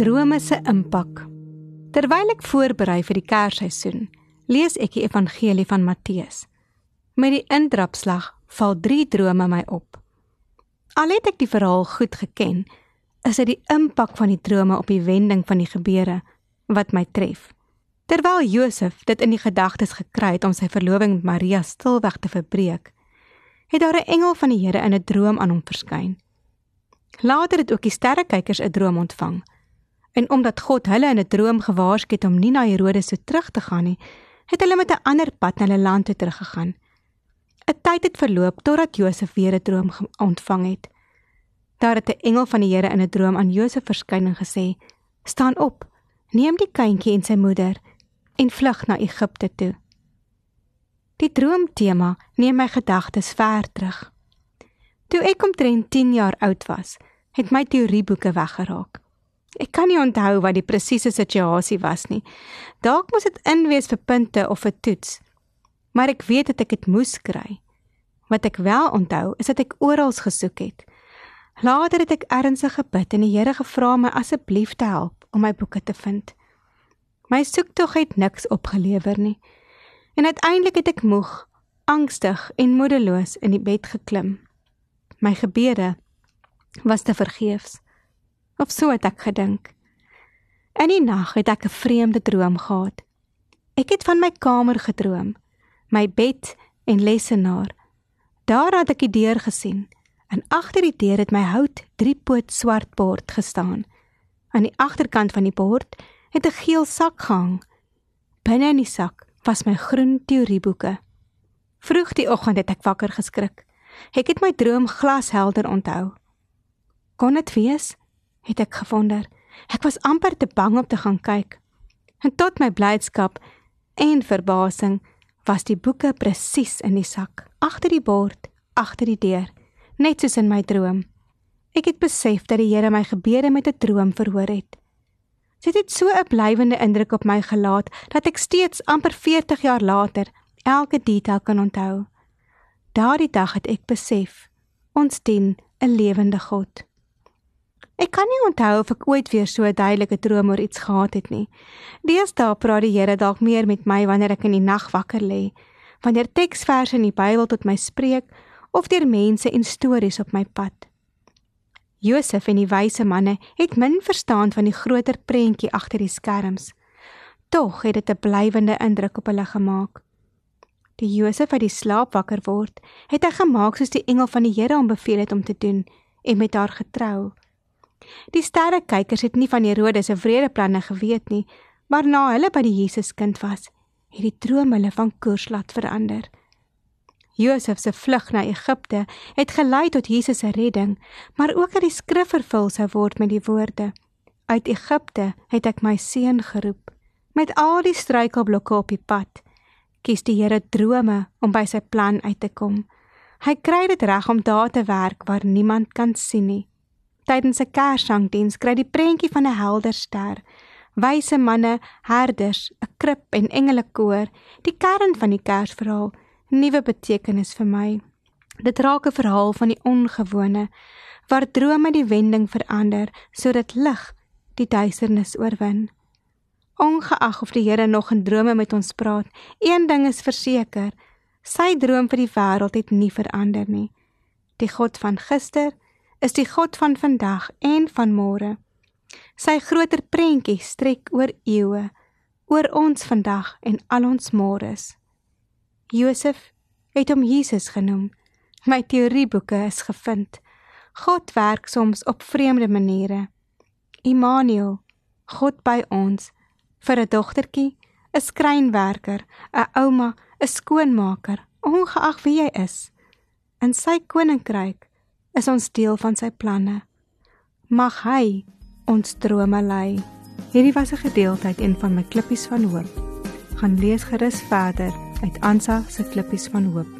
Drome se impak. Terwyl ek voorberei vir die Kersseisoen, lees ek die Evangelie van Matteus. Met die indrapslag val 3 drome my op. Al het ek die verhaal goed geken, is dit die impak van die drome op die wending van die gebeure wat my tref. Terwyl Josef dit in die gedagtes gekry het om sy verloving met Maria stilweg te verbreek, het daar 'n engel van die Here in 'n droom aan hom verskyn. Later het ook die sterrekykers 'n droom ontvang. En omdat God hulle in 'n droom gewaarsku het om nie na Herodes so terug te gaan nie, het hulle met 'n ander pad na hulle land toe teruggegaan. 'n Tyd het verloop totdat Josef weer 'n droom ontvang het. Daar het 'n engel van die Here in 'n droom aan Josef verskyn en gesê: "Staan op, neem die kindjie en sy moeder en vlug na Egipte toe." Die droomtema neem my gedagtes ver terug. Toe ek omtrent 10 jaar oud was, het my teorieboeke weggeraak. Ek kan nie onthou wat die presiese situasie was nie. Dalk moes dit inwees vir punte of 'n toets. Maar ek weet dat ek dit moes kry. Wat ek wel onthou, is dat ek oral gesoek het. Later het ek ernstig gebid en die Here gevra my asseblief te help om my boeke te vind. My soektog het niks opgelewer nie. En uiteindelik het ek moeg, angstig en moedeloos in die bed geklim. My gebede was te vergeefs of so het ek gedink. In die nag het ek 'n vreemde droom gehad. Ek het van my kamer gedroom, my bed en lessenaar. Daar het ek die deur gesien en agter die deur het my hout driepoot swart bord gestaan. Aan die agterkant van die bord het 'n geel sak gehang. Binne in die sak was my groen teorieboeke. Vroeg die oggend het ek wakker geskrik. Ek het my droom glashelder onthou. Kon dit wees? Het ek gewonder. Ek was amper te bang om te gaan kyk. En tot my blydskap en verbasing was die boeke presies in die sak, agter die bord, agter die deur, net soos in my droom. Ek het besef dat die Here my gebede met 'n droom verhoor het. Dit het so 'n blywende indruk op my gelaat dat ek steeds amper 40 jaar later elke detail kan onthou. Daardie dag het ek besef ons dien 'n lewende God. Ek kan nie onthou of ek ooit weer so 'n duidelike droom oor iets gehad het nie. Deesdae praat die Here dalk meer met my wanneer ek in die nag wakker lê, wanneer teksverse in die Bybel tot my spreek of deur mense en stories op my pad. Josef en die wyse manne het min verstaan van die groter prentjie agter die skerms. Tog het dit 'n blywende indruk op hulle gemaak. Die Josef wat die slaap wakker word, het hy gemaak soos die engel van die Here hom beveel het om te doen en met haar getrou. Die sterrekykers het nie van Herodes se vrede planne geweet nie, maar na hulle by die Jesuskind was, het die droom hulle van koers laat verander. Josef se vlug na Egipte het gelei tot Jesus se redding, maar ook dat die skrif vervul sou word met die woorde: Uit Egipte het ek my seun geroep. Met al die struikelblokke op die pad, kies die Here drome om by sy plan uit te kom. Hy kry dit reg om daar te werk waar niemand kan sien nie tydens 'n kerssangdiens kry die prentjie van 'n helder ster, wyse manne, herders, 'n krib en engelekoor, die kern van die kersverhaal, nuwe betekenis vir my. Dit raak 'n verhaal van die ongewone waar drome die wending verander sodat lig die duisternis oorwin. Ongeag of die Here nog in drome met ons praat, een ding is verseker, sy droom vir die wêreld het nie verander nie. Die God van gister, is die God van vandag en van môre. Sy groter prentjie strek oor eeue, oor ons vandag en al ons môres. Josef het hom Jesus genoem. My teorieboeke is gevind. God werk soms op vreemde maniere. Immanuel, God by ons vir 'n dogtertjie, 'n skrynwerker, 'n ouma, 'n skoonmaker, ongeag wie jy is. In sy koninkryk is ons deel van sy planne. Mag hy ons drome lei. Hierdie was 'n gedeelte uit een van my klippies van hoop. Gaan lees gerus verder uit Ansa se klippies van hoop.